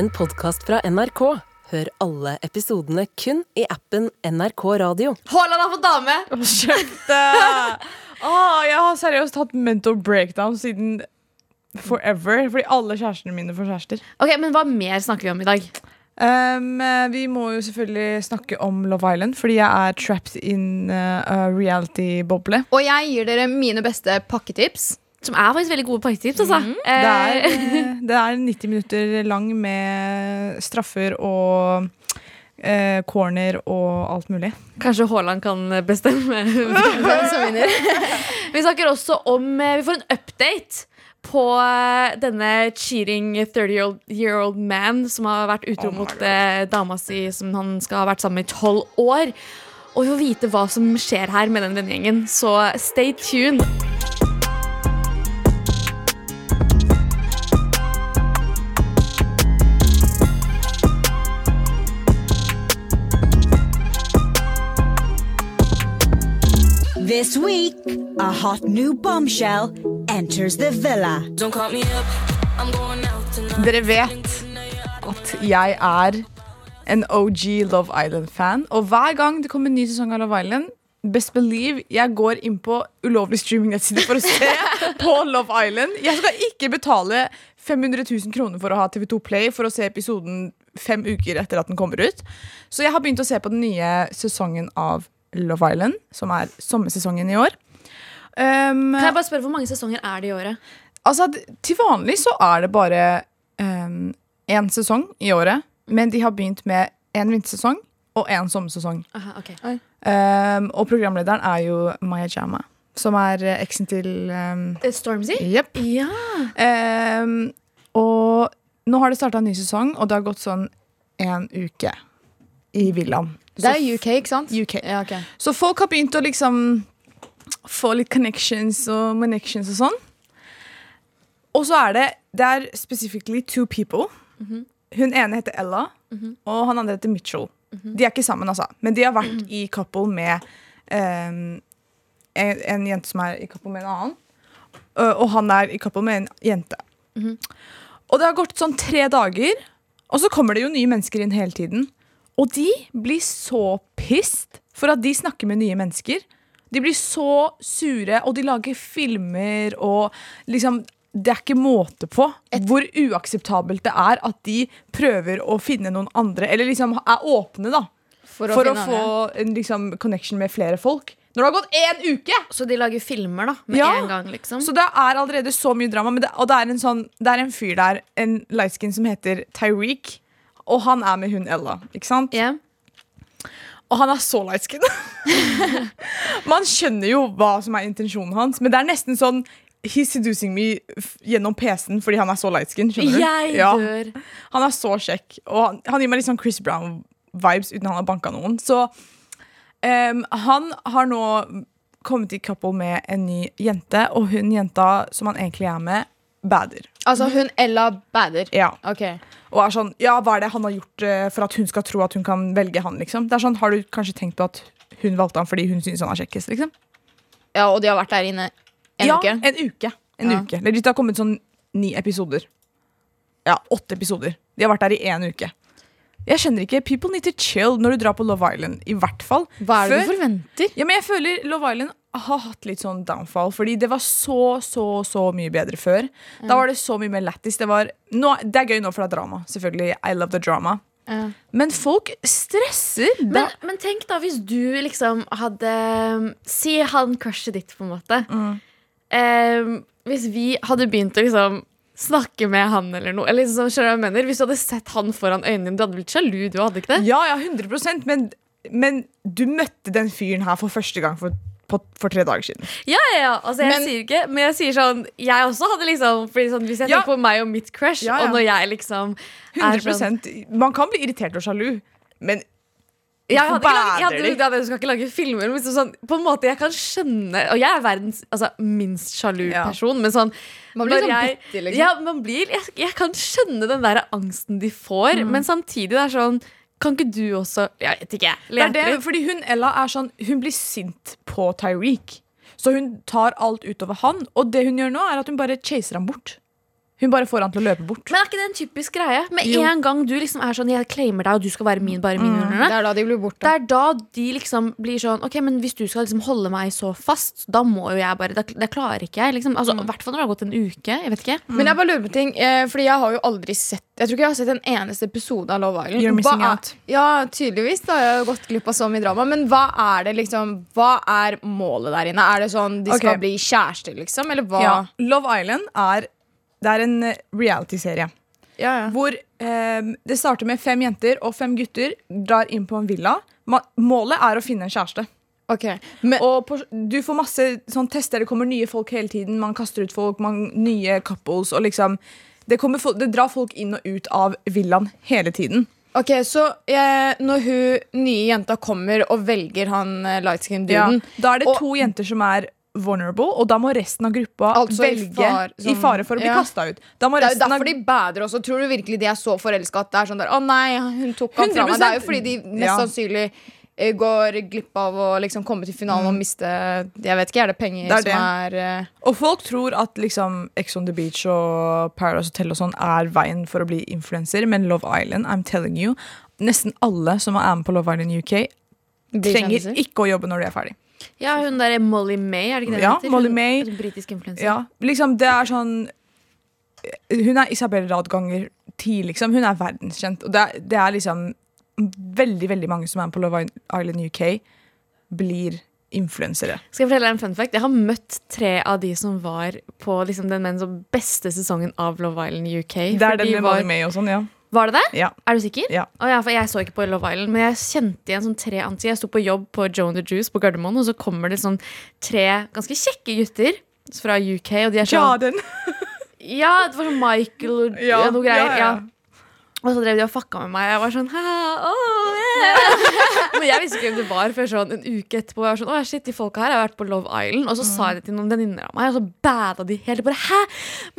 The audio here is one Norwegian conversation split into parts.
en podkast fra NRK. Hør alle episodene kun i appen NRK Radio. Haaland har fått dame! Kjøpte! oh, jeg har seriøst hatt mental breakdown siden forever. Fordi alle kjærestene mine får kjærester. Ok, Men hva mer snakker vi om i dag? Um, vi må jo selvfølgelig snakke om Love Island, fordi jeg er trapped in uh, a reality-boble. Og jeg gir dere mine beste pakketips. Som er faktisk veldig gode poengtips, Altså. Det er, Eh, det er 90 minutter lang med straffer og eh, corner og alt mulig. Kanskje Haaland kan bestemme hvem som vinner. vi snakker også om eh, Vi får en update på denne cheating 30-year-old man som har vært utro Oh mot eh, dama si som han skal ha vært sammen med i tolv år. Og vi får vite hva som skjer her med den vennegjengen, så stay tuned. This week, a hot new bombshell enters the villa. Don't call me up. I'm going out. Dere vet at jeg er en OG Love Island-fan. Og hver gang det kommer en ny sesong av Love Island, best believe jeg går inn på ulovlig streamingnettsider for å se på Love Island. Jeg skal ikke betale 500 000 kroner for å ha TV2 Play for å se episoden fem uker etter at den kommer ut. Så jeg har begynt å se på den nye sesongen av Love Island, som er sommersesongen i år. Um, Kan jeg bare spørre, Hvor mange sesonger er det i året? Altså, Til vanlig så er det bare én sesong i året. Men de har begynt med én vintersesong og én sommersesong. Aha, okay. Um, og programlederen er jo Maya Jama, som er eh, eksen til um, Stormzy? Yep. Ja. Um, og nå har det starta en ny sesong, og det har gått sånn en uke i villaen. Det er UK, ikke sant? UK. Ja, okay. Så folk har begynt å liksom få litt connections og connections og sånn. Og så er det Det er specifically two people. Hun ene heter Ella, og han andre heter Mitchell. De er ikke sammen, altså. Men de har vært i couple med um, en, en jente som er i couple med en annen. Og han er i couple med en jente. Og det har gått sånn tre dager, og så kommer det jo nye mennesker inn hele tiden. Og de blir så pissed for at de snakker med nye mennesker. De blir så sure, og de lager filmer og liksom Det er ikke måte på hvor uakseptabelt det er at de prøver å finne noen andre, eller liksom er åpne, da. For å, For å få en liksom, connection med flere folk. Når det har gått én uke! Så de lager filmer da med Ja. en gang, liksom? Så det er allerede så mye drama. Men det, og det er, en sånn, det er en fyr der, en lightskin som heter Tyreek. Og han er med hun Ella. Ikke sant? Yeah. Og han er så light skin. Man skjønner jo hva som er intensjonen hans, men det er nesten sånn He's seducing me gjennom PC-en fordi han er så light skin. Skjønner du? Jeg Ja. dør. Han er så kjekk. Og han, han gir meg litt sånn Chris Brown-vibes uten han har banka noen. Så um, han har nå kommet i couple med en ny jente, og hun jenta som han egentlig er med, bader. Altså hun Ella bader. Ja. Okay. Og er sånn Ja, hva er det han har gjort eh, for at hun skal tro at hun kan velge han, liksom? Det er sånn, Har du kanskje tenkt på at hun valgte han fordi hun syns han er kjekkest, liksom? Ja, og de har vært der inne en ja, uke. en uke. En Ja. uke. Eller det har kommet sånn ni episoder. Ja, åtte episoder. De har vært der i én uke. Jeg skjønner ikke, People need to chill når du drar på Love Island. I hvert fall. Hva er det Før- du forventer? Ja, men jeg føler Love Island har hatt litt sånn downfall. Fordi det var så, så, så mye bedre før. Da var det så mye mer lættis. Det, var- nå- det er gøy nå, for det er drama. Selvfølgelig. I love the drama. Ja. Men folk stresser. Men, men tenk da hvis du liksom hadde Si han crushet ditt, på en måte. Mm. Eh, hvis vi hadde begynt å liksom snakke med han eller noe. Eller liksom, skjønner jeg mener? Hvis du hadde sett han foran øynene dine, du hadde blitt sjalu, du hadde ikke det? ja, ja, 100% men, men du møtte den fyren her for første gang for, på, for tre dager siden. Ja, ja, ja. Altså, jeg Men- sier ikke Men jeg sier sånn Jeg også hadde liksom sånn, Hvis jeg Ja. tenker på meg og mitt crush, Ja, ja. og når jeg liksom er 100 sånn, Man kan bli irritert og sjalu, men jeg hadde, jeg hadde, ja, Du skal ikke lage filmer, men liksom sånn, på en måte jeg kan skjønne Og jeg er verdens altså, minst sjalu Ja. person, men sånn Man blir sånn jeg, bitter, liksom. Ja, man blir jeg, jeg kan skjønne den der angsten de får, Mm. men samtidig det er sånn Kan ikke du også Jeg vet ikke. det er det, fordi hun Ella er sånn Hun blir sint på Tyreek. Så hun tar alt utover han. Og det hun gjør nå, er at hun bare chaser ham bort. Hun bare får han til å løpe bort. Men er ikke det en typisk greie? Med Jo. en gang du liksom er sånn Jeg claimer deg, og du skal være min, bare min. Det er da de blir borte. Det er da de liksom blir sånn Ok, men hvis du skal liksom holde meg så fast, da må jo jeg bare Det, det klarer ikke jeg. Liksom. Altså, I hvert fall når det har gått en uke. Jeg vet ikke. Men jeg bare lurer på ting, eh, Fordi jeg har jo aldri sett Jeg tror ikke jeg har sett en eneste episode av Love Island. You're missing Hva er- out. Ja, tydeligvis. Da har jeg jo gått glipp av så mye drama. Men hva er det liksom Hva er målet der inne? Er det sånn de skal Ok. bli kjærester, liksom? Eller hva? Ja. Love Island er, det er en eh, reality-serie. Ja, ja. Hvor eh, det starter med fem jenter og fem gutter drar inn på en villa. Målet er å finne en kjæreste. Okay, men Og på, du får masse sånn tester, det kommer nye folk hele tiden. Man kaster ut folk, man, nye couples og liksom det, kommer, det drar folk inn og ut av villaen hele tiden. Ok, Så jeg, når hun nye jenta kommer og velger han eh, light skin Ja. Da er det Og- to jenter som er vulnerable, og da må resten av gruppa Altså i velge far- i sånn- fare for å bli ja. kasta ut. Det er jo av derfor de bader også. Tror du virkelig de er så forelska at det er sånn der Å nei, hun tok ham fra meg. Det er jo fordi de mest Ja. sannsynlig eh, går glipp av å liksom komme til finalen og miste Jeg vet ikke, er det penger Mm. Det er som er uh... Og folk tror at liksom Ex on the Beach og Paradise Hotel og sånn er veien for å bli influenser, men Love Island, I'm telling you, nesten alle som er med på Love Island UK, trenger ikke å jobbe når de er ferdig. Ja, hun der er Molly May, er det ikke det Ja, heter? Molly May. Hun, Britisk influenser. Ja, liksom det er sånn Hun er Isabel Rad ganger ti, liksom. Hun er verdenskjent. Og det er, det er liksom veldig, veldig mange som er med på Love Island UK, blir influensere. Skal jeg fortelle deg en fun fact? Jeg har møtt tre av de som var på liksom, den beste sesongen av Love Island UK. Det er den de med var, Molly May og sånn, ja. Var det det? ja. Er du sikker? Ja. Oh, ja, for Jeg så ikke på Love Island, men jeg kjente igjen sånn tre ansikt. Jeg sto på jobb på Joan the Juice på Gardermoen, og så kommer det sånn tre ganske kjekke gutter fra UK. Og de er sånn Jaden! Ja, det var sånn Michael og Ja, noe greier. ja, Ja, ja. Og så drev de og fucka med meg. Jeg var sånn oh, yeah. Men jeg visste ikke hvem det var før sånn en uke etterpå. Jeg var sånn, Åh, shit, de folka her har vært på Love Island Og så sa jeg det til noen venninner av meg, og så bada de helt. Bare Hæ,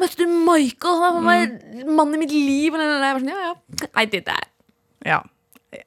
møtte du Michael? Han var mannen i mitt liv. Og jeg var sånn, ja, ja, I did that. Ja.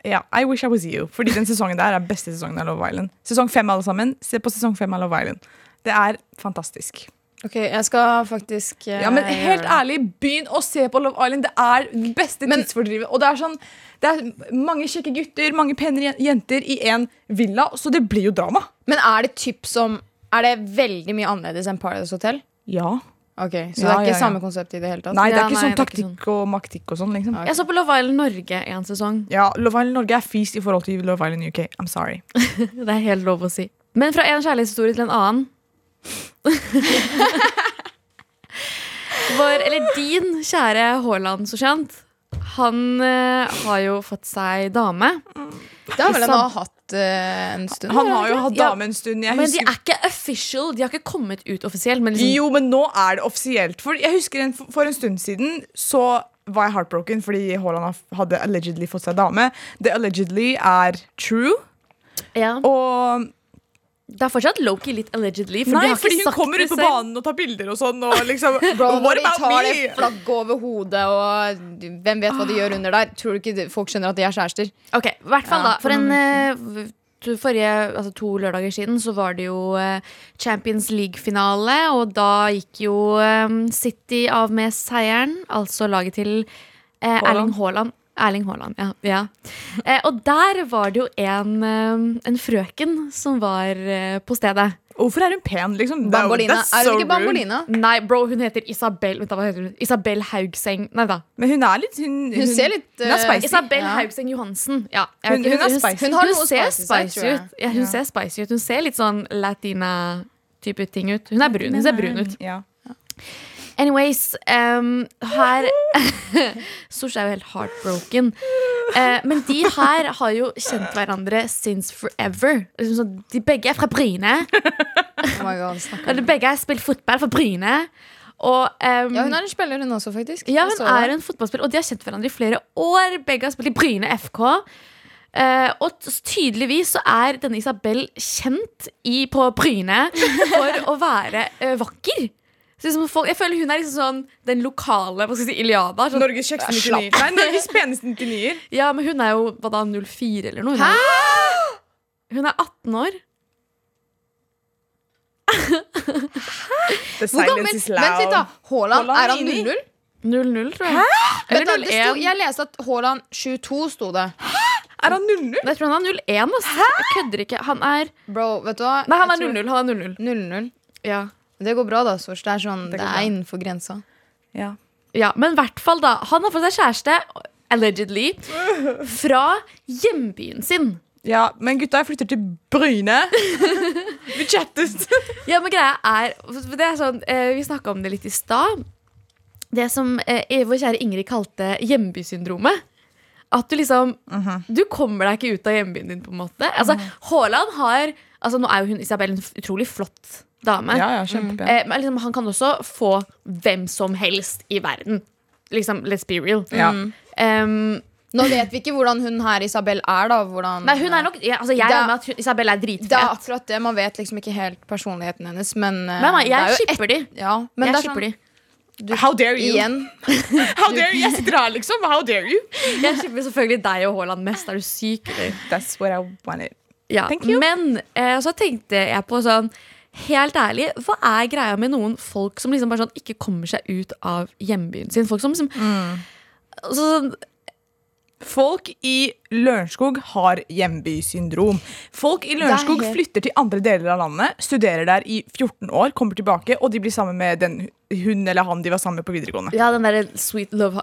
ja. I wish I was you. Fordi den sesongen der er beste sesongen av Love Island. Sesong fem, alle sammen. Se på sesong fem av Love Island. Det er fantastisk. Ok, jeg skal faktisk eh, Ja, men gjøre helt det. ærlig, begynn å se på Love Island. Det er den beste Men- tidsfordrivet. Og det er sånn Det er mange kjekke gutter, mange pene jen- jenter i en villa, så det blir jo drama. Men er det typ som Er det veldig mye annerledes enn Paradise Hotel? Ja. Ok, Så Ja, det er ikke ja, ja. samme konsept i det hele tatt? Nei, det Ja, er ikke nei, sånn det er ikke taktikk og maktikk og sånn, liksom. Jeg så på Love Island Norge en sesong. Ja, Love Island Norge er fis i forhold til Love Island UK. I'm sorry. Det er helt lov å si. Men fra en kjærlighetshistorie til en annen. Vår, eller din kjære Haaland Soshant, han uh, har jo fått seg dame. Det har vel han sam- hatt uh, en stund? Han har jo hatt Ja, dame en stund. Jeg Men de er ikke official. De har ikke kommet ut offisielt. Men liksom, Jo, men nå er det offisielt. For jeg husker en, For en stund siden så var jeg heartbroken fordi Haaland hadde allegedly fått seg dame. Det allegedly er true. ja. Og Det er fortsatt Loki litt allegedly. For Nei, fordi hun kommer ut på selv. banen og tar bilder og sånn. Og liksom, Bro, What når de about tar me? det flagget over hodet, og hvem vet hva de gjør under der? Tror du ikke folk skjønner at de er kjærester? Ok, i hvert fall Ja. da For en uh, forrige, altså to lørdager siden Så var det jo eh, Champions League-finale Og da gikk jo eh, City av med seieren Altså laget til eh, Erling Haaland Erling Haaland, ja, ja. Eh, Og der var det jo en, eh, en frøken Som var eh, på stedet Hvorfor er hun pen, liksom? Bambolina. that's Er so hun ikke rude. Bambolina? Nei, bro, hun heter Isabel Vent da, hva heter hun? Isabel Haugseng Nei da Men hun er litt Hun, Hun ser litt hun er eh, spicy. Isabel Ja. Haugseng Johansen ja, jeg Hun- ikke, hun er spicy. Hun ser spicy spicy ut. Ja, hun Ja. ser spicy ut. Hun ser litt sånn latina-type ting ut. Hun er brun. Hun ser brun ut. Ja. Anyways, um, her Sosh er jo helt heartbroken. Uh, men de her har jo kjent hverandre since forever. Liksom sånn, de begge er fra Bryne. Oh my God, de begge har spilt fotball for Bryne. Og, um, Ja, hun er en spiller, hun også, faktisk. ja, hun er en fotballspiller, og de har kjent hverandre i flere år. Begge har spilt i Bryne FK. Uh, og tydeligvis så er denne Isabel kjent i, på Bryne for å være uh, vakker. Liksom folk, jeg føler hun er liksom sånn den lokale hva skal jeg si, Iliada. Sånn, Norges kjekkeste 99. Nei, Norges peneste 99-er. ja, men hun er jo hva da, 04 eller noe. Hun er, hun er 18 år. The Hvor gammel? silence is Vent litt, da. Haaland, Haaland er han er 00? 0-0, tror jeg. Vent Eller da, det sto, 0-1. jeg leste at Haaland 22 sto det. Er han 0-0? Jeg tror han er 0-1. ass. Jeg kødder ikke. Han er Bro, vet du hva? Nei, han er tror- 0-0. Han er 0-0. 0-0. Ja. Det går bra, da, Sors. Det er, sånn, det det er innenfor grensa. Ja. ja, Men i hvert fall, da. Han har fått seg kjæreste, allegedly, fra hjembyen sin. ja, men gutta, jeg flytter til Bryne. Vi chattes. Ja, men greia er, det er sånn, eh, Vi snakka om det litt i stad. Det som eh, vår kjære Ingrid kalte hjembysyndromet. At du liksom Du kommer deg ikke ut av hjembyen din, på en måte. Altså, Haaland har altså Nå er jo hun Isabel en utrolig flott dame. Ja, ja, kjempepen. Eh, men liksom, han kan også få hvem som helst i verden. Liksom, let's be real. Ja. Um, Nå vet vi ikke hvordan hun her Isabel er, da. Hvordan, nei, hun er nok ja, altså, Jeg da, er- med at hun, Isabel er Det er akkurat det. Man vet liksom ikke helt personligheten hennes, men eh, Nei, jeg skipper de. Ja, men Jeg det er sånn, de. How dare you? igjen How dare you? Jeg sitter her, liksom. How dare you? Jeg skipper selvfølgelig deg og Haaland mest. Er du syk, eller? That's what I wanted. Ja, Thank you. Men eh, så tenkte jeg på sånn Helt ærlig, hva er greia med noen folk som liksom bare sånn ikke kommer seg ut av hjembyen sin? Folk som liksom altså, sånn, Folk i Lørenskog har hjembysyndrom. Folk i Lørenskog er helt- flytter til andre deler av landet, studerer der i 14 år, kommer tilbake, og de blir sammen med den hun eller han de var sammen med på videregående. Ja, den der sweet love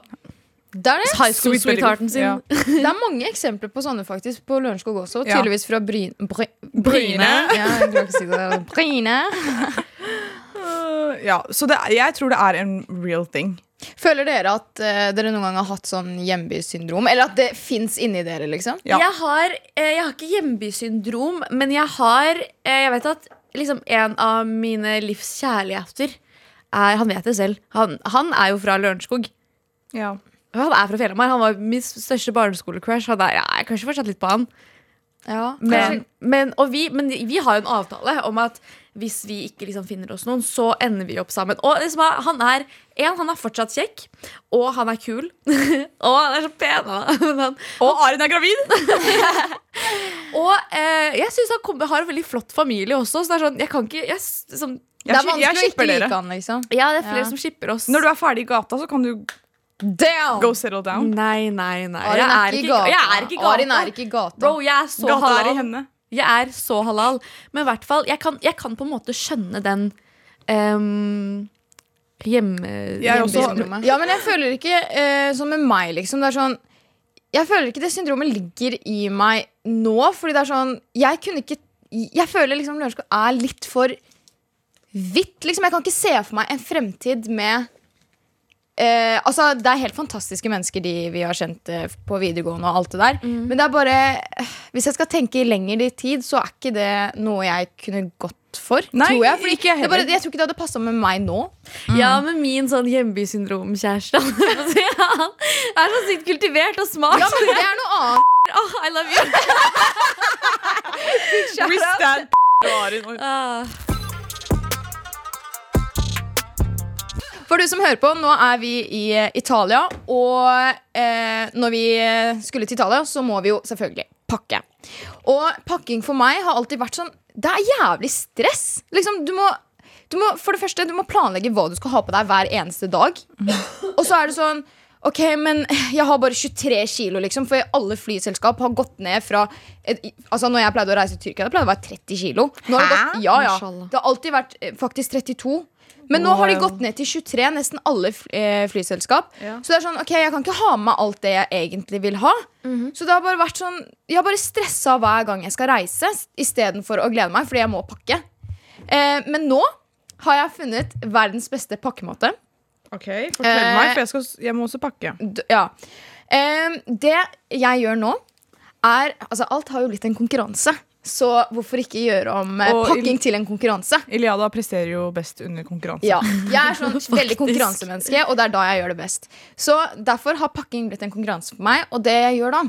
det er, det. high school Sweet sweethearten sin. Ja. det er mange eksempler på sånne faktisk på Lørenskog også. Ja. Tydeligvis fra Bryn... Bry, Bryne. ja, jeg si det. Bryne. Ja, så det, jeg tror det er en real thing. Føler dere at uh, dere noen gang har hatt sånn hjembysyndrom? Eller at det fins inni dere, liksom? Ja. Jeg, har, uh, jeg har ikke hjembysyndrom, men jeg har eh, Jeg vet at liksom en av mine livs kjærligheter er Han vet det selv. Han, han er jo fra Lørenskog. Ja. Han er fra Fjellhamar. Han var min største barneskolecrush. Han er, ja, jeg er kanskje fortsatt litt på han. Ja, Men, men, og vi, men vi har jo en avtale om at hvis vi ikke liksom finner oss noen, så ender vi opp sammen. Og liksom, han er en, han er fortsatt kjekk, og han er kul. og han er så pen. han. Og Arin er gravid! Og eh, jeg syns han kommer, har en veldig flott familie også. Så det er sånn, jeg kan ikke jeg, s- sånn, Det er vanskelig å ikke like han, liksom. Ja, det er flere Ja. som skipper oss. Når du er ferdig i gata, så kan du Damn! go settle down. Nei, nei, nei. Arin Jeg er ikke jeg er ikke i gata. Arin er ikke i gata. Bro, jeg er så Gata er i halal. henne. Jeg er så halal. Men i hvert fall, jeg kan, jeg kan på en måte skjønne den um, hjemme... Jeg også. hjemmesyndromet. Ja, men jeg føler ikke uh, som med meg, liksom. Det er sånn Jeg føler ikke det syndromet ligger i meg nå, fordi det er sånn Jeg kunne ikke Jeg føler liksom Lørenskog er litt for hvitt. Liksom. Jeg kan ikke se for meg en fremtid med eh, altså, Det er helt fantastiske mennesker, de vi har kjent eh, på videregående. og alt det der Men det er bare eh, hvis jeg skal tenke lenger i tid, så er ikke det noe jeg kunne gått for. Nei, tror jeg, fordi ikke jeg det er bare, jeg tror ikke det hadde passa med meg nå. Ja, med min sånn hjembysyndrom-kjæreste Han er så sykt kultivert og smart. Ja, men det er noe annet. Oh, I love you. We stand. Ah. For du som hører på, nå er vi i eh, Italia, og eh, når vi skulle til Italia, så må vi jo selvfølgelig pakke. Og pakking for meg har alltid vært sånn Det er jævlig stress. Liksom, du må, du må, for det første, du må planlegge hva du skal ha på deg hver eneste dag. Og så er det sånn Ok, men jeg har bare 23 kilo, liksom. For alle flyselskap har gått ned fra et, Altså når jeg pleide å reise til Tyrkia, det pleide å være 30 kilo. Nå har det, gått, ja, ja. Det har alltid vært eh, faktisk 32. Men nå har de gått ned til 23, nesten alle eh, flyselskap. Ja. Så det er sånn, ok, jeg kan ikke ha med meg alt det jeg egentlig vil ha. Så det har bare vært sånn Jeg har bare stressa hver gang jeg skal reise, istedenfor å glede meg, fordi jeg må pakke. Eh, men nå har jeg funnet verdens beste pakkemåte. Ok, Fortell Eh, meg, for jeg, skal, jeg må også pakke. Ja. Eh, det jeg gjør nå, er Altså, alt har jo blitt en konkurranse. Så hvorfor ikke gjøre om eh, Og pakking il- til en konkurranse? Iliada presterer jo best under konkurranse. Ja, Jeg er sånn veldig konkurransemenneske, og det er da jeg gjør det best. Så Derfor har pakking blitt en konkurranse for meg. Og det jeg gjør da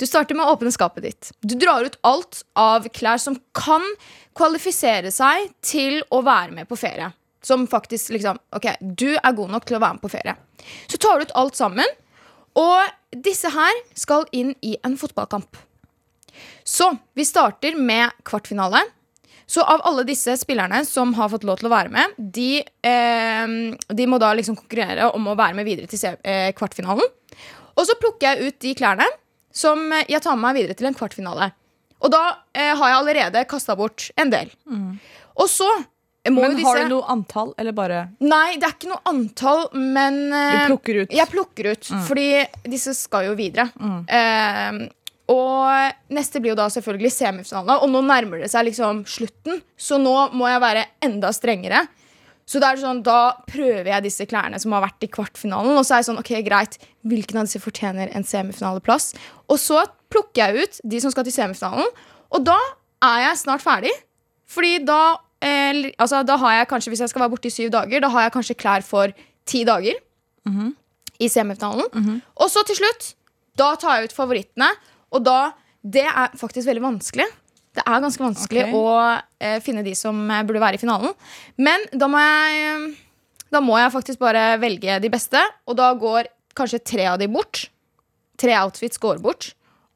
Du starter med å åpne skapet ditt. Du drar ut alt av klær som kan kvalifisere seg til å være med på ferie. Som faktisk liksom Ok, du er god nok til å være med på ferie. Så tar du ut alt sammen, og disse her skal inn i en fotballkamp. Så vi starter med kvartfinale. Så av alle disse spillerne som har fått lov til å være med, de, eh, de må da liksom konkurrere om å være med videre til eh, kvartfinalen. Og så plukker jeg ut de klærne som jeg tar med meg videre til en kvartfinale. Og da eh, har jeg allerede kasta bort en del. Og så Men disse har du noe antall, eller bare Nei, det er ikke noe antall, men eh, Du plukker ut? Jeg plukker ut, fordi disse skal jo videre. Eh, og neste blir jo da selvfølgelig semifinalene, og nå nærmer det seg liksom slutten. Så nå må jeg være enda strengere. Så det er sånn, Da prøver jeg disse klærne som har vært i kvartfinalen. Og så er jeg sånn, ok, greit, hvilken av disse fortjener en semifinaleplass? Og så plukker jeg ut de som skal til semifinalen, og da er jeg snart ferdig. Fordi da, eh, altså, da har jeg kanskje, hvis jeg skal være borte i syv dager, da har jeg kanskje klær for ti dager i semifinalen. Og så til slutt, da tar jeg ut favorittene. Og da, det er faktisk veldig vanskelig. Det er ganske vanskelig okay. å eh, finne de som eh, burde være i finalen. Men da må jeg Da må jeg faktisk bare velge de beste, og da går kanskje tre av de bort. Tre outfits går bort.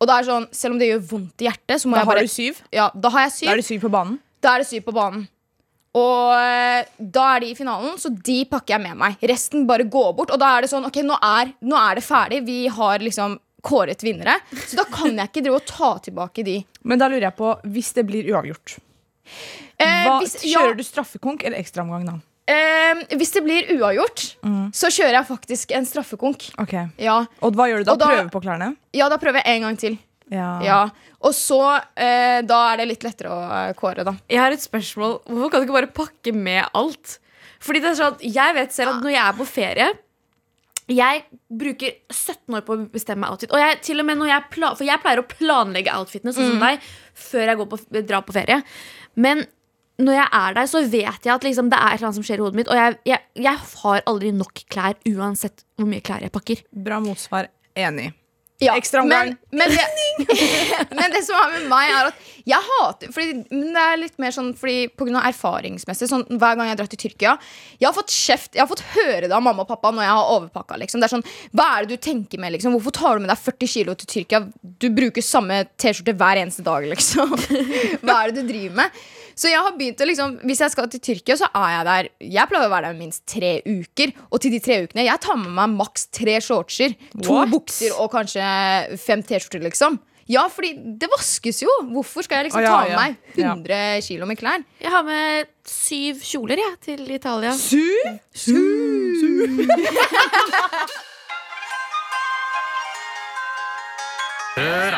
Og da er det sånn, selv om det gjør vondt i hjertet, så må Da jeg har du syv? Ja, da har jeg syv. Da er det syv på banen? Da er det syv på banen. Og eh, da er de i finalen, så de pakker jeg med meg. Resten bare går bort. Og da er det sånn, ok, nå er, nå er det ferdig. Vi har liksom kåret vinnere. Så da kan jeg ikke drive og ta tilbake de. Men da lurer jeg på, hvis det blir uavgjort Eh, hva, hvis, ja, Kjører du straffekonk eller ekstraomgang da? eh, hvis det blir uavgjort, så kjører jeg faktisk en straffekonk. Ok, Ja, Og hva gjør du da? Da- Prøver på klærne? ja da prøver jeg en gang til. Ja. Ja. Og så, eh, da er det litt lettere å eh, kåre, da. Jeg har et spørsmål. Hvorfor kan du ikke bare pakke med alt? Fordi det er sånn, at Jeg vet selv at når jeg er på ferie Jeg bruker 17 år på å bestemme outfit. Og jeg, til og med når jeg pla For jeg pleier å planlegge outfitene sånn som deg før jeg går på, drar på ferie. Men når jeg er der, så vet jeg at liksom, det er et eller annet som skjer i hodet mitt. Og jeg, jeg, jeg har aldri nok klær uansett hvor mye klær jeg pakker. Bra motsvar. Enig. Ja, Ekstraomgang. Men, men, det, men det som er med meg, er at jeg hater fordi, men Det er litt mer sånn fordi av erfaringsmessig. Sånn, hver gang jeg har dratt til Tyrkia Jeg har fått kjeft, jeg har fått høre det av mamma og pappa når jeg har overpakka. Liksom. Det er sånn, Hva er det du tenker med? Liksom? Hvorfor tar du med deg 40 kilo til Tyrkia? Du bruker samme T-skjorte hver eneste dag, liksom. Hva er det du driver med? Så jeg har begynt å liksom Hvis jeg skal til Tyrkia, så er jeg der Jeg pleier å være der minst tre uker. Og til de tre ukene Jeg tar med meg maks tre shortser, to What? bukser og kanskje fem T-skjorter, liksom. Ja, fordi det vaskes jo. Hvorfor skal jeg liksom Å, ja, ta med ja. meg 100 kilo med klær? Jeg har med syv kjoler jeg, til Italia. Syv? Syv!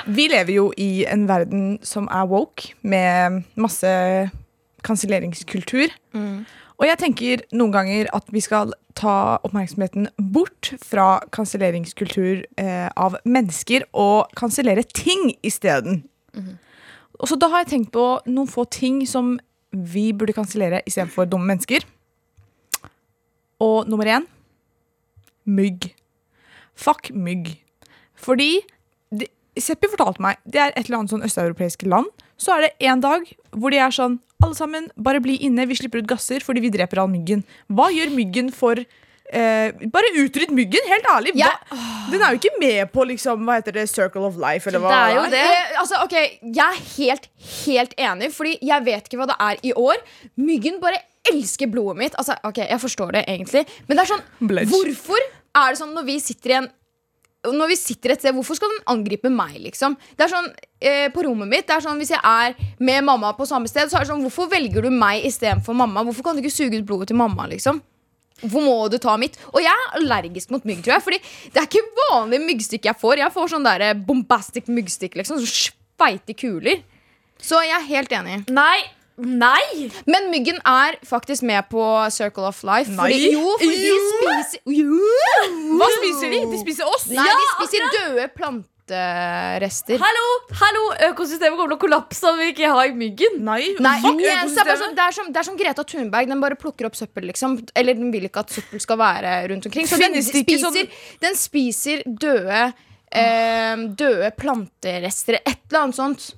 Vi lever jo i en verden som er woke, med masse kanselleringskultur. Og jeg tenker noen ganger at vi skal ta oppmerksomheten bort fra kanselleringskultur eh, av mennesker og kansellere ting isteden. Og så da har jeg tenkt på noen få ting som vi burde kansellere istedenfor dumme mennesker. Og nummer én mygg. Fuck mygg. Fordi Seppi fortalte meg det er et eller annet sånn østeuropeiske land. Så er det en dag hvor de er sånn Alle sammen, bare bli inne. Vi slipper ut gasser fordi vi dreper all myggen. Hva gjør myggen for eh, Bare utrydd myggen, helt ærlig. Hva, den er jo ikke med på liksom, hva heter det, Circle of Life. Eller hva Det er jo det. Eh, altså, ok, Jeg er helt, helt enig, Fordi jeg vet ikke hva det er i år. Myggen bare elsker blodet mitt. Altså, ok, Jeg forstår det egentlig, men det er sånn Blech. Hvorfor er det sånn når vi sitter i en når vi sitter et sted, Hvorfor skal den angripe meg? liksom? Det er sånn, eh, På rommet mitt, det er sånn hvis jeg er med mamma på samme sted, så er det sånn, hvorfor velger du meg istedenfor mamma? Hvorfor kan du ikke suge ut blodet til mamma? liksom? Hvorfor må du ta mitt? Og jeg er allergisk mot mygg, tror jeg. Fordi det er ikke vanlig myggstikk jeg får. Jeg får sånn der bombastic myggstikk, liksom. Sånn sveite kuler. Så jeg er helt enig. Nei! Nei! Men myggen er faktisk med på Circle of Life. Nei. Fordi, jo, fordi jo. Hva spiser de? De spiser oss! Nei, de spiser døde planterester. Hallo! hallo Økosystemet kommer til å kollapse om vi ikke har myggen. Nei, Nei, fuck økosystemet. sånn, det, er som, det er som Greta Thunberg. Den bare plukker opp søppel. liksom Eller den vil ikke at søppel skal være rundt omkring. Så den det sånn- spiser, den spiser døde eh, Døde planterester. Et eller annet sånt.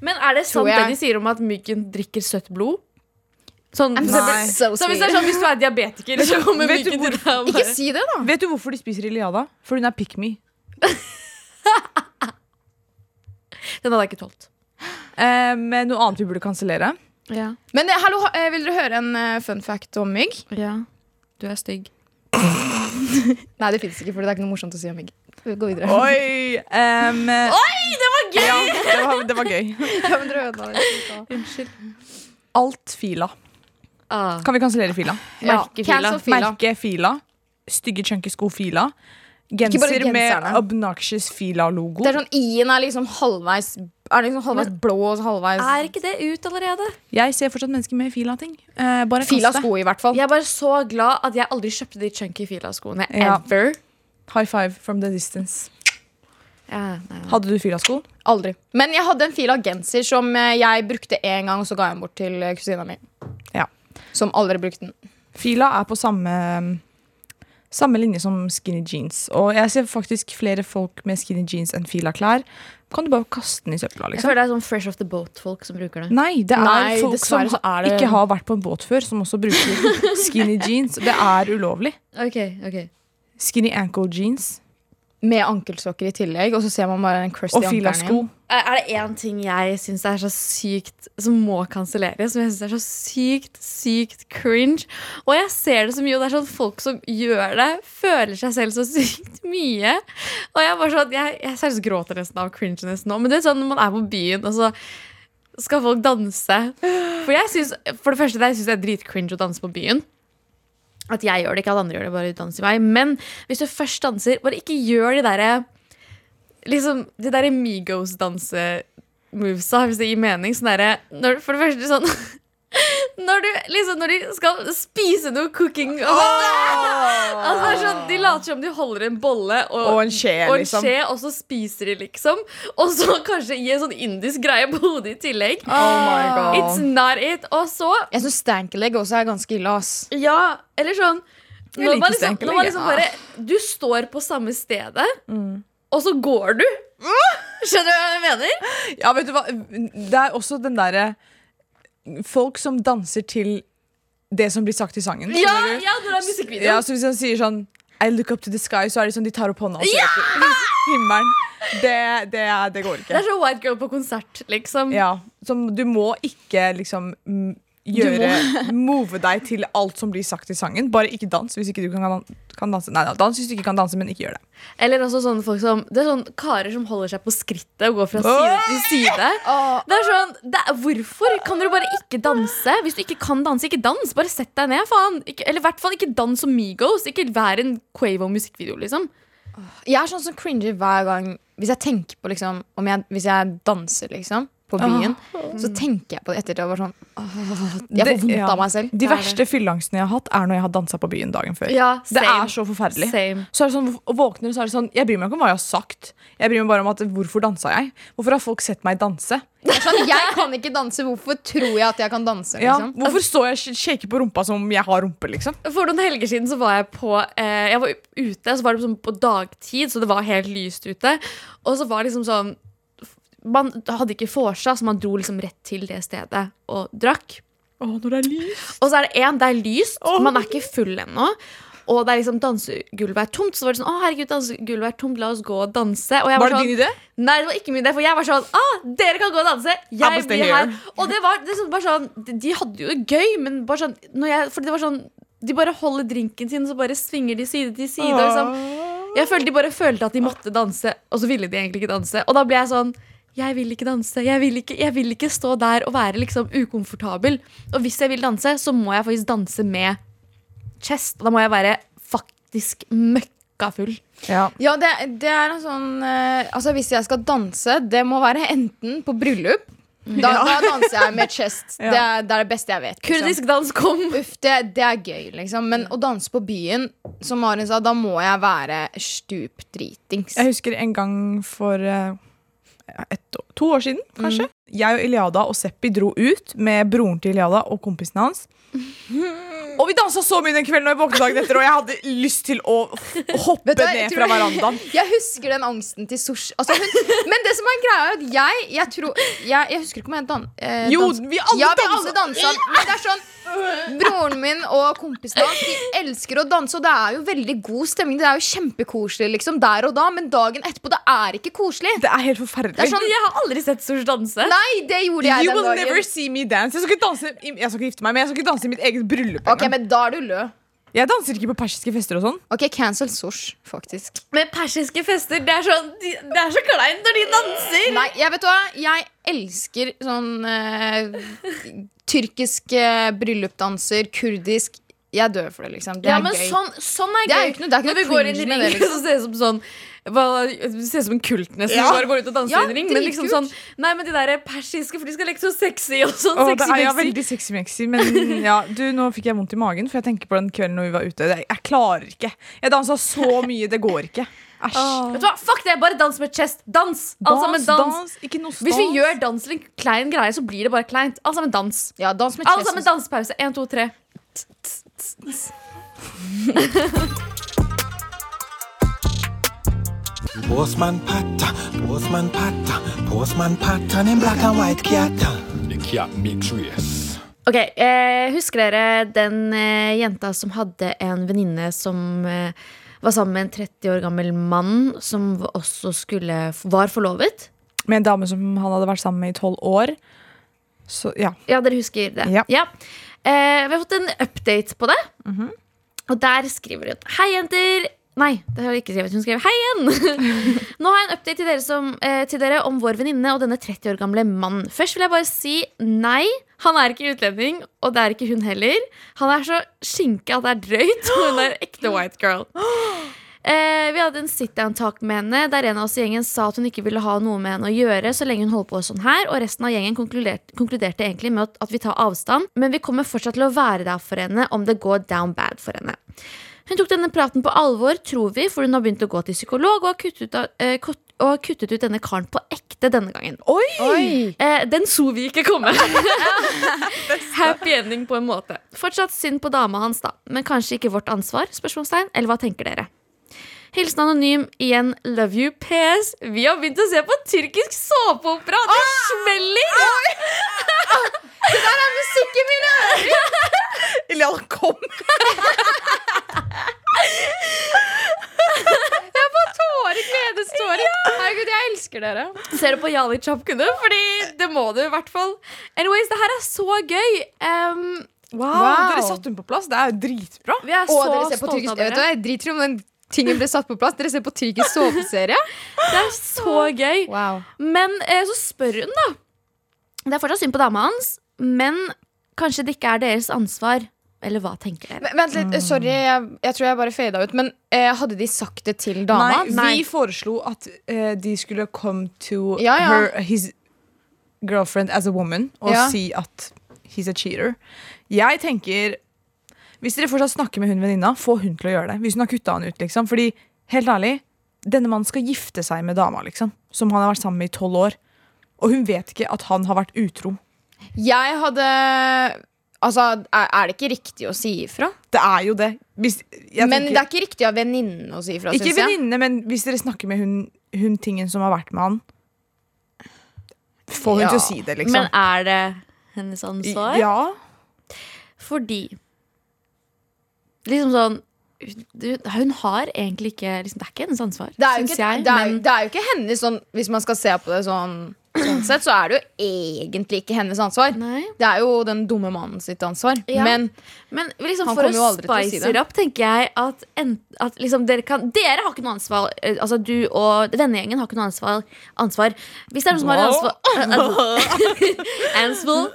Men er det sant det de sier om at myggen drikker søtt blod? Sånn, I'm so så hvis, det er sånn, hvis du er diabetiker, så kommer vet du myggen til deg og Ikke bare si det, da. Vet du hvorfor de spiser Iliada? For hun er pick me. Den hadde jeg ikke tålt. Eh, men noe annet vi burde kansellere. Ja. Men eh, hallo, ha- eh, vil dere høre en eh, fun fact om mygg? ja. Du er stygg. Nei, det fins ikke, for det er ikke noe morsomt å si om mygg. Gå videre. Oi! Um, Oi, det var gøy! Ja, det var, det var gøy. Ja, men dere ødela det. Unnskyld. Alt fila. Ah. Kan vi kansellere fila? Ja, Merkefila. fila. Merke fila. Stygge chunky sko fila. Genser med obnoxious fila-logo. Det er sånn I-en er liksom halvveis Er liksom halvveis blå og halvveis Er ikke det ut allerede? Jeg ser fortsatt mennesker med fila-ting. Eh, bare Fila-sko, i hvert fall. Jeg er bare så glad at jeg aldri kjøpte de chunky Fila-skoene. Ja. Ever. High five from the distance. Ja, nei, nei. Hadde du filasko? Aldri. Men jeg hadde en fila-genser som eh, jeg brukte én gang, og så ga jeg den bort til eh, kusina mi. Ja. Som aldri brukte den. Fila er på samme samme linje som skinny jeans. Og jeg ser faktisk flere folk med skinny jeans enn fila-klær. Kan du bare kaste den i søpla, Jeg liksom? føler det er sånn Fresh Off the Boat-folk som bruker det. Nei, det er Nei, folk som er det- ikke har vært på en båt før, som også bruker skinny jeans. Det er ulovlig. Ok, ok Skinny ankle jeans Med ankelsokker i tillegg, og så ser man bare den crusty og ankelen filasko. Er det én ting jeg syns er så sykt Som må kanselleres, som jeg syns er så sykt, sykt cringe Og jeg ser det så mye, og det er sånn folk som gjør det, føler seg selv så sykt mye. Og jeg bare sånn Jeg, jeg seriøst gråter nesten av cringeness nå. Men det er sånn når man er på byen, og så skal folk danse. For jeg synes, for det første, jeg syns det er dritcringe å danse på byen. At jeg gjør det, ikke at andre gjør det, bare dans i vei. Men hvis du først danser, bare ikke gjør de derre Liksom, de derre Migos-danse-movesa, hvis det gir mening. Sånn derre For det første sånn Når du liksom Når de skal spise noe cooking og sånn, altså, det er sånn, De later som de holder en bolle og, Og en skje, og, liksom. og så spiser de, liksom. Og så kanskje i en sånn indisk greie på hodet i tillegg. Oh my god. It's not it. Og så Jeg syns stankelegg også er ganske ille, ass. Ja, eller sånn Jeg Når man liksom, når man liksom bare Du står på samme stedet, og så går du. Skjønner du hva jeg mener? Ja, vet du hva? Det er også den derre Folk som danser til det som blir sagt i sangen. Ja, ja når det er musikkvideo. Ja, så hvis han sier sånn I look up to the sky, så er det sånn de tar opp hånda og ser på himmelen. Det, det, det går Det er så white girl på konsert, liksom. Ja, som Du må ikke liksom gjøre Move deg til alt som blir sagt i sangen. Bare ikke dans hvis ikke du kan, kan danse. Nei, dans hvis du ikke kan danse, men ikke gjør det. Eller også sånne folk som Det er sånn karer som holder seg på skrittet og går fra side til side. Det er sånn, det er, Hvorfor kan dere bare ikke danse? Hvis du ikke kan danse, ikke dans. Bare sett deg ned, faen. Ikke, eller i hvert fall ikke dans som Migos. Ikke vær en Quavo-musikkvideo, liksom. Jeg er sånn som cringer hver gang Hvis jeg tenker på liksom om jeg, Hvis jeg danser liksom på byen, så tenker jeg på det ettertid. Sånn, åh, jeg får vondt ja. av meg selv. De er verste fylleangstene jeg har hatt, er når jeg har dansa på byen dagen før. Ja, Det er så forferdelig. Same. Så er det sånn, og våkner, så er det sånn Jeg bryr meg ikke om hva jeg har sagt. Jeg bryr meg bare om at hvorfor dansa jeg. Hvorfor har folk sett meg danse? Er sånn, jeg kan ikke danse, hvorfor tror jeg at jeg kan danse? Ja, Liksom? hvorfor står jeg og shaker på rumpa som om jeg har rumpe, liksom? For noen helger siden så var jeg på eh, Jeg var ute, så var det sånn på dagtid, så det var helt lyst ute. Og så var det liksom sånn Man hadde ikke vorsa, så man dro liksom rett til det stedet og drakk. Å, når det er lyst. Og så er det én, det er lyst, man er ikke full ennå. Og det er liksom dansegulvet er tomt. Så var det sånn, å herregud, dansegulvet er tomt, la oss gå og danse. Og jeg Var det sånn, din idé? Nei, det var ikke min idé, for jeg var sånn Å, Dere kan gå og danse, jeg blir her. Og det var, det sånn, bare sånn de- De hadde jo det gøy, men bare sånn jeg, Fordi det var sånn De bare holder drinken sin, så bare svinger de side til side. Og liksom. Jeg følte De bare følte at de måtte danse, og så ville de egentlig ikke danse. Og da ble jeg sånn jeg vil ikke danse. Jeg vil ikke, jeg vil ikke stå der og være liksom ukomfortabel. Og hvis jeg vil danse, så må jeg faktisk danse med chest. Og da må jeg være faktisk møkkafull. Ja. Ja, det, det er en sånn eh, Altså, hvis jeg skal danse, det må være enten på bryllup Da, da danser jeg med chest. Ja. Det, er, det er det beste jeg vet. liksom. Kurdisk dans, kom! Uff, det, det er gøy, liksom. Men å danse på byen, som Marin sa, da må jeg være stupdritings. Jeg husker en gang for eh, et, to år siden, kanskje. Jeg og Iliada og Seppi dro ut med broren til Iliada og kompisen hans. Og vi dansa så mye den kvelden når jeg våknet dagen etter, og jeg hadde lyst til å hoppe hva, ned fra verandaen. Jeg husker den angsten til Sosh. Altså, men det som er greia, er at jeg Jeg, tror, jeg, jeg husker ikke om jeg dan, eh, Jo, vi alle ja, vi dansa. alle dansa. Men det er sånn Broren min og kompisen hans De elsker å danse, og det er jo veldig god stemning. Det er jo kjempekoselig liksom der og da, men dagen etterpå, det er ikke koselig. Det er helt Det forferdelig. er sånn, Jeg har aldri sett Sosh danse. Nei, det gjorde jeg You den will never see me dance. Jeg skal ikke danse i, Jeg skal ikke gifte meg, men jeg skal ikke danse i mitt eget bryllup. Ok, men da er du lø. Jeg danser ikke på persiske fester og sånn. Ok, cancel sosh, faktisk. Men persiske fester, det er, så, de- det er så kleint når de danser. Nei, jeg vet du hva? Jeg elsker sånn eh, tyrkisk eh, bryllupsdanser, kurdisk. Jeg dør for det, liksom. Det ja, er men gøy. sånn, sånn er. Det er jo ikke noe- det er ikke Når vi går inn i ringen, ring, liksom. så ser det som sånn det ser ut som en kult nesten Ja. bare går ut og danser Ja, i en ring. Men liksom sånn Nei, men de der persiske, for de skal leke så sexy og sånn. Åh, det sexy, er ja, veldig sexy-mexy, men ja, du, nå fikk jeg vondt i magen, for jeg tenker på den kvelden når vi var ute. Jeg, jeg klarer ikke. Jeg dansa så mye, det går ikke. Æsj. Vet du hva, Fuck det! Bare dans med chest. Dans! Alle sammen dans. Ikke noe stans. Hvis vi gjør dans til en klein greie, så blir det bare kleint. Alle sammen dans. Ja, dans med Alle sammen dansepause. Én, to, tre. Postman Patta, Postman Patta, Postman Patta, en black and white trace. Ok, eh, Husker dere den eh, jenta som hadde en venninne som eh, var sammen med en 30 år gammel mann som også skulle, var forlovet? Med en dame som han hadde vært sammen med i tolv år. Så ja. Ja, dere husker det? Ja. Eh, vi har fått en update på det. Og der skriver hun Hei, jenter. Nei, det har hun ikke skrevet. Hun skrev hei igjen. Nå har jeg en update til dere, som, eh, til dere om vår venninne og denne 30 år gamle mannen. Først vil jeg bare si nei. Han er ikke utlending, og det er ikke hun heller. Han er så skinke at det er drøyt, og hun er ekte white girl. Eh, vi hadde en sit-down-talk med henne der en av oss i gjengen sa at hun ikke ville ha noe med henne å gjøre så lenge hun holdt på sånn her, og resten av gjengen konkluderte, konkluderte egentlig med at, at vi tar avstand, men vi kommer fortsatt til å være der for henne om det går down bad for henne. Hun tok denne praten på alvor, tror vi, for hun har begynt å gå til psykolog og har kuttet, ut, eh, kott- og har kuttet ut denne karen på ekte denne gangen. Oi! Oi. Eh, den så vi ikke komme. Happy ending på en måte. Fortsatt synd på dama hans, da. Men kanskje ikke vårt ansvar? Spørsmålstegn. Eller hva tenker dere? Hilsen anonym. Igjen love you. PS. Vi har begynt å se på tyrkisk såpeopera. Det smeller! Musikken min er jeg kom! tårer, gledestårer. Herregud, jeg elsker dere. Ser du på Jali Chapkune? Fordi det må du i hvert fall. Anyways, det her er så gøy. Um, Wow, Wow. Dere satte hun på plass. Det er jo dritbra. vi er Og så dere ser på stolte tyrkisk av dere. vet du jeg driter i om den tingen ble satt på plass. Dere ser på tyrkisk såpeserie. Det er så gøy. Wow. Men eh, så spør hun, da. Det er fortsatt synd på dama hans, men kanskje det ikke er deres ansvar. Eller hva tenker dere? Vent litt, sorry, jeg, jeg tror jeg bare fada ut. Men eh, hadde de sagt det til dama? Nei, Nei. vi foreslo at eh, de skulle come to Ja, ja. Her, his girlfriend as a woman og Ja. si at he's a cheater. Jeg tenker Hvis dere fortsatt snakker med hun venninna, få hun til å gjøre det. Hvis hun har kutta han ut, liksom. Fordi, helt ærlig, denne mannen skal gifte seg med dama, liksom. Som han har vært sammen med i tolv år. Og hun vet ikke at han har vært utro. Jeg hadde Altså, er, det ikke riktig å si ifra? Det er jo det. Hvis, jeg Men tenker- det er ikke riktig av venninnen å si ifra, Ikke syns jeg. venninne, men hvis dere snakker med hun, hun tingen som har vært med han Få hun Ja. til å si det, liksom. Men er det hennes ansvar? Ja. Fordi Liksom sånn du, Hun har egentlig ikke liksom, Det er ikke hennes ansvar, syns jeg. det, er, men det er jo ikke hennes sånn Hvis man skal se på det sånn, sånn sett, så er det jo egentlig ikke hennes ansvar. Nei. Det er jo den dumme mannen sitt ansvar. Ja. Men Men liksom Han for kommer jo å aldri til å si spice det. it up, tenker jeg at, en, at liksom dere kan Dere har ikke noe ansvar. eh, Altså Du og vennegjengen har ikke noe ansvar. ansvar. Hvis det er noen som har ansvar Ansvar.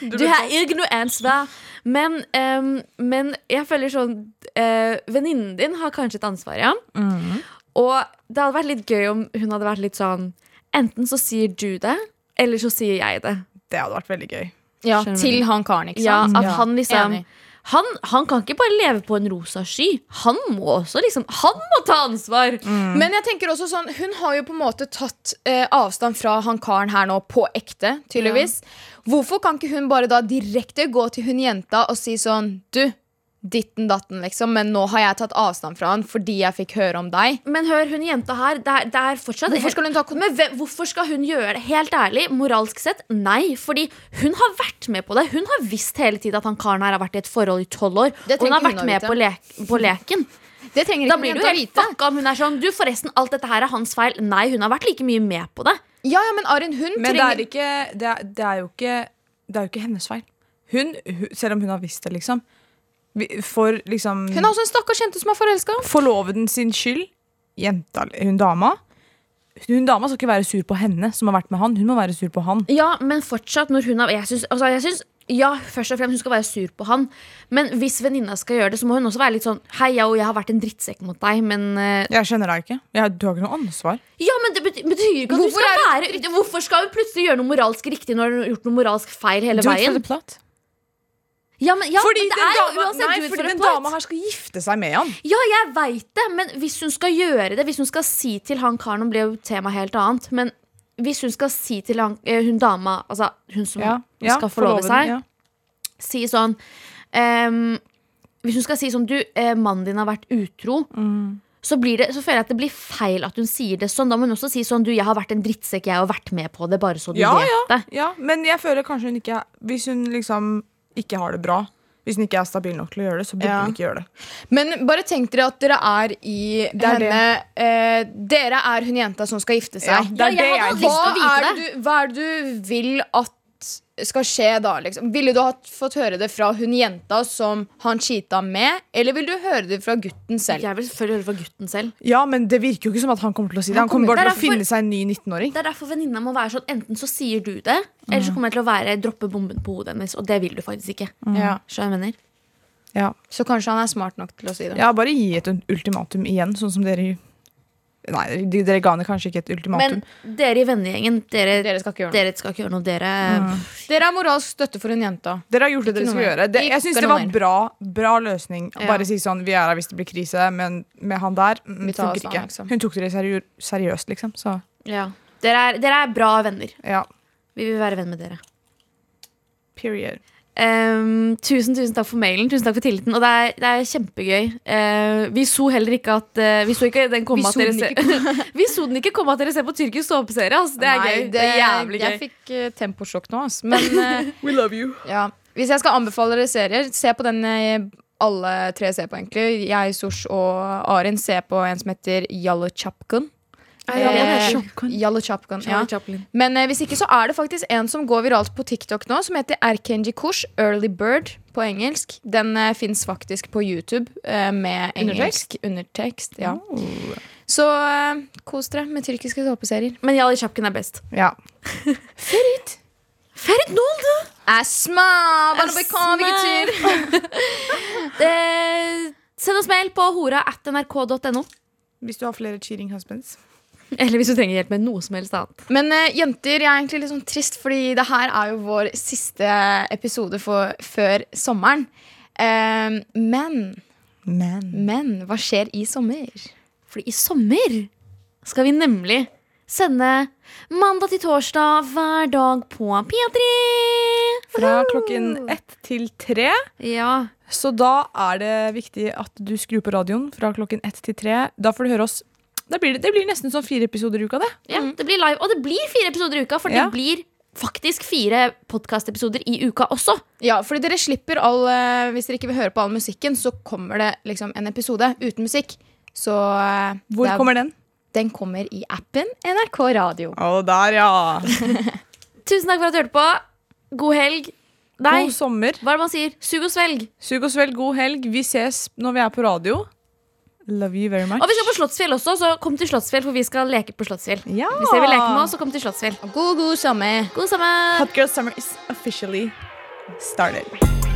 Du har ikke noe ansvar. Men, um, men jeg føler sånn uh, Venninnen din har kanskje et ansvar, ja. Og det hadde vært litt gøy om hun hadde vært litt sånn Enten så sier du det, eller så sier jeg det. Det hadde vært veldig gøy. ja, til han karen, ikke Ja, sant? at han liksom han, han kan ikke bare leve på en rosa sky. Han må også liksom Han må ta ansvar! Men jeg tenker også sånn Hun har jo på en måte tatt eh, avstand fra han karen her nå på ekte, tydeligvis. Hvorfor kan ikke hun bare da direkte gå til hun jenta og si sånn Du, ditten datten, liksom, men nå har jeg tatt avstand fra han fordi jeg fikk høre om deg. Men hør, hun jenta her, det er, det er fortsatt Hvorfor skal hun ta Men hvorfor skal hun gjøre det? Helt ærlig, moralsk sett, nei. Fordi hun har vært med på det. Hun har visst hele tiden at han karen her har vært i et forhold i tolv år. Og hun har vært hun med på, lek, på leken. Det trenger ikke Da blir du helt fucka om hun er sånn Du, forresten, alt dette her er hans feil. Nei, hun har vært like mye med på det. Ja, ja, men Arin, hun Men det trenger er, ikke, det, er, det, er jo ikke, det er jo ikke hennes feil. Hun, hun, selv om hun har visst det, liksom. For liksom Hun er også en stakkars jente som er forelska. forloveden sin skyld, jenta, hun dama Hun dama skal ikke være sur på henne som har vært med han. Hun må være sur på han. Ja, men fortsatt når hun har Jeg syns, altså, ja, først og fremst hun skal være sur på han. Men hvis venninna skal gjøre det, så må hun også være litt sånn Hei, jeg, jeg har vært en drittsekk mot deg, men uh... Jeg kjenner deg ikke. Jeg, du har ikke noe ansvar. Ja, men det bety- betyr ikke at Hvorfor du skal være Hvorfor skal hun plutselig gjøre noe moralsk riktig når hun har gjort noe moralsk feil hele veien? Ja, men, ja, fordi men det den er jo uansett nei, fordi den dama her skal gifte seg med han. Ja, jeg veit det, men hvis hun skal gjøre det Hvis hun skal si til han karen Nå ble jo temaet helt annet, men hvis hun skal si til han, eh, hun dama, altså hun som skal forlove seg, ja. si sånn um, Hvis hun skal si sånn Du, eh, mannen din har vært utro. Mm. Så, blir det, så føler jeg at det blir feil at hun sier det sånn. Da må hun også si sånn Du, jeg har vært en drittsekk, jeg har vært med på det, bare så du Ja, vet ja. det. Ja, men jeg føler kanskje hun ikke Hvis hun liksom ikke har det bra, hvis den ikke er stabil nok til å gjøre det, så burde Ja. den ikke gjøre det. Men bare tenk dere at dere er i Det er henne eh, Dere er hun jenta som skal gifte Ja, seg. det er Ja, jeg det jeg til å Hva er, det du, hva er det du vil at skal skje da? Liksom? Ville du ha fått høre det fra hun jenta som han cheata med, eller vil du høre det fra gutten selv? Jeg vil selvfølgelig høre fra gutten selv. Ja, men det virker jo ikke som at han kommer til å si det. Han Han kommer kommer- bare til å Det finne seg en ny 19-åring. Det er derfor venninna må være sånn Enten så sier du det, eller så kommer jeg til å være droppe bomben på hodet hennes. Og det vil du faktisk ikke. Ja. Skjønner jeg mener? Ja. Så kanskje han er smart nok til å si det. ja, bare gi et ultimatum igjen, sånn som dere Nei, de- dere ga henne kanskje ikke et ultimatum. Men dere i vennegjengen, dere, Dere skal ikke gjøre noe. dere skal ikke gjøre noe. Dere Dere er moralsk støtte for en jenta. Dere har gjort det Ikke dere skal skulle gjøre. Det, jeg syns det var en bra, bra løsning å Ja. bare si sånn Vi er her hvis det blir krise, men med han der mm, Vi tar funker ikke. liksom. Hun tok dere seriø seriøst, liksom. Så ja. dere, er, dere er bra venner. ja. Vi vil være venn med dere. Period. Ehm, tusen tusen takk for mailen Tusen takk for tilliten. Og det er, det er kjempegøy. Uh, vi så heller ikke at uh, Vi så ikke den komme at dere ser Vi så den ikke komme at dere ser på tyrkisk såpeserie. Altså. Det er Nei, gøy. Det er jævlig gøy. Jeg fikk uh, temposjokk nå, altså. Men We love you. ja. hvis jeg skal anbefale dere serier, se på den alle tre ser på, egentlig. Jeg, Sosh og Arin ser på en som heter Chapkun. Yallo Chapkan. ja. Men eh, hvis ikke så er det faktisk en som går viralt på TikTok nå, som heter Erkenji Kush, Early Bird på engelsk. Den eh, fins faktisk på YouTube eh, med engelsk undertekst. ja. Så eh, kos dere med tyrkiske såpeserier. Men Yallo Chapkin er best. Ja. Ferit Nolde! Asma! Bana bekan, Eh, Send oss mail på hora at nrk.no. Hvis du har flere cheating husbands. Eller hvis du trenger hjelp med noe som helst annet. Men uh, jenter, jeg er egentlig litt sånn trist, fordi det her er jo vår siste episode for, før sommeren. Uh, men, Men men hva skjer i sommer? Fordi i sommer skal vi nemlig sende mandag til torsdag hver dag på P3. fra klokken ett til tre. Ja. Så da er det viktig at du skrur på radioen fra klokken ett til tre. Da får du høre oss. Da blir det, det blir nesten sånn fire episoder i uka, det. ja, det blir live. Og det blir fire episoder i uka, for Ja. det blir faktisk fire podkastepisoder i uka også. Ja, fordi dere slipper all eh, Hvis dere ikke vil høre på all musikken, så kommer det liksom en episode uten musikk. Så eh, Hvor er- kommer den? Den kommer i appen NRK Radio. Å, der, ja. Tusen takk for at du hørte på. God helg. Nei, God sommer. hva er det man sier? Sug og svelg. Sug og svelg, god helg. Vi ses når vi er på radio. Love you very much. Og vi skal på Slottsfjell også, så kom til Slottsfjell, for vi skal leke på Slottsfjell. Ja. Hvis dere vil leke med oss, så kom til Slottsfjell. God, god sommer. God sommer! Hot Girl Summer is officially started.